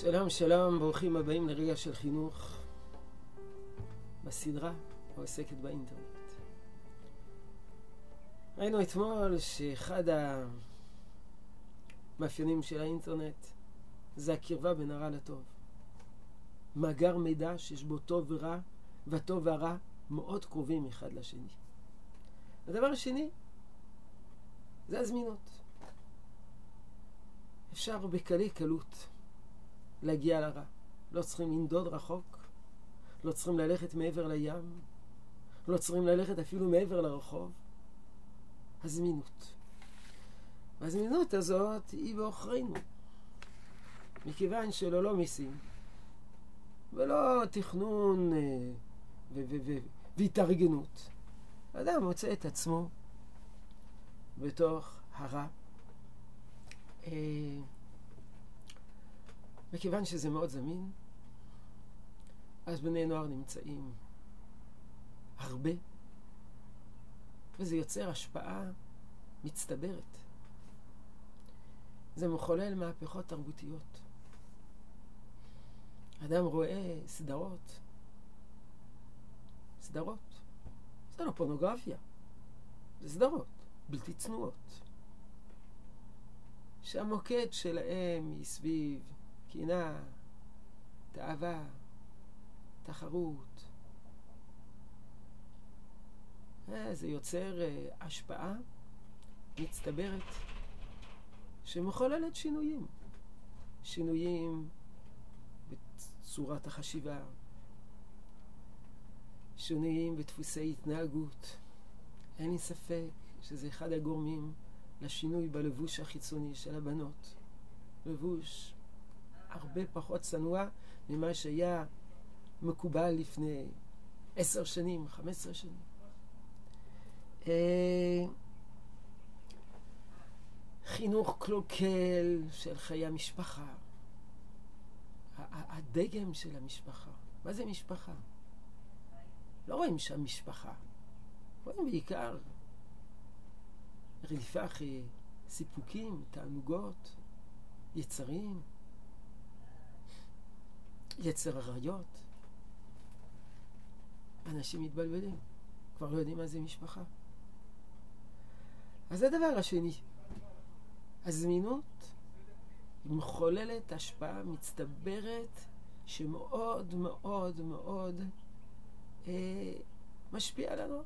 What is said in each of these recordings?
שלום, שלום, ברוכים הבאים לרגע של חינוך בסדרה העוסקת באינטרנט. ראינו אתמול שאחד המאפיינים של האינטרנט זה הקרבה בין הרע לטוב. מאגר מידע שיש בו טוב ורע, והטוב והרע מאוד קרובים אחד לשני. הדבר השני זה הזמינות. אפשר בקלי קלות להגיע לרע. לא צריכים לנדוד רחוק, לא צריכים ללכת מעבר לים, לא צריכים ללכת אפילו מעבר לרחוב. הזמינות. והזמינות הזאת היא בעוכרינו. מכיוון שללא מיסים, ולא תכנון אה, והתארגנות, אדם מוצא את עצמו בתוך הרע. מכיוון שזה מאוד זמין, אז בני נוער נמצאים הרבה, וזה יוצר השפעה מצטברת. זה מחולל מהפכות תרבותיות. אדם רואה סדרות, סדרות, זה לא פורנוגרפיה, זה סדרות בלתי צנועות, שהמוקד שלהם היא סביב קנאה, תאווה, תחרות. אה, זה יוצר אה, השפעה מצטברת שמחוללת שינויים. שינויים בצורת החשיבה, שינויים בדפוסי התנהגות. אין לי ספק שזה אחד הגורמים לשינוי בלבוש החיצוני של הבנות. לבוש הרבה פחות צנוע ממה שהיה מקובל לפני עשר שנים, חמש עשרה שנים. אה, חינוך קלוקל של חיי המשפחה, הדגם של המשפחה. מה זה משפחה? לא רואים שם משפחה, רואים בעיקר רדיפה אחרי סיפוקים, תענוגות, יצרים. יצר עריות. אנשים מתבלבלים, כבר לא יודעים מה זה משפחה. אז זה הדבר השני. הזמינות מחוללת השפעה מצטברת שמאוד מאוד מאוד אה, משפיע על הנוער.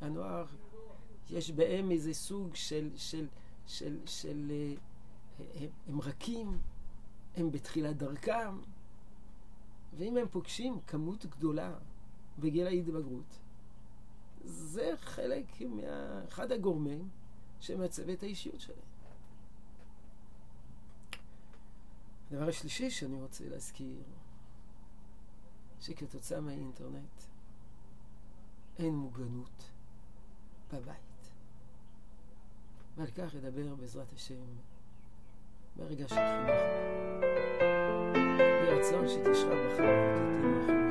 הנוער, יש בהם איזה סוג של, של, של, של, אה, הם, הם רכים, הם בתחילת דרכם, ואם הם פוגשים כמות גדולה בגיל ההתבגרות, זה חלק מאחד הגורמים שמעצב את האישיות שלהם. הדבר השלישי שאני רוצה להזכיר, שכתוצאה מהאינטרנט אין מוגנות בבית. ועל כך אדבר בעזרת השם ברגע של חינוך. יהי רצון שתשרה בך ותתנו החינוכית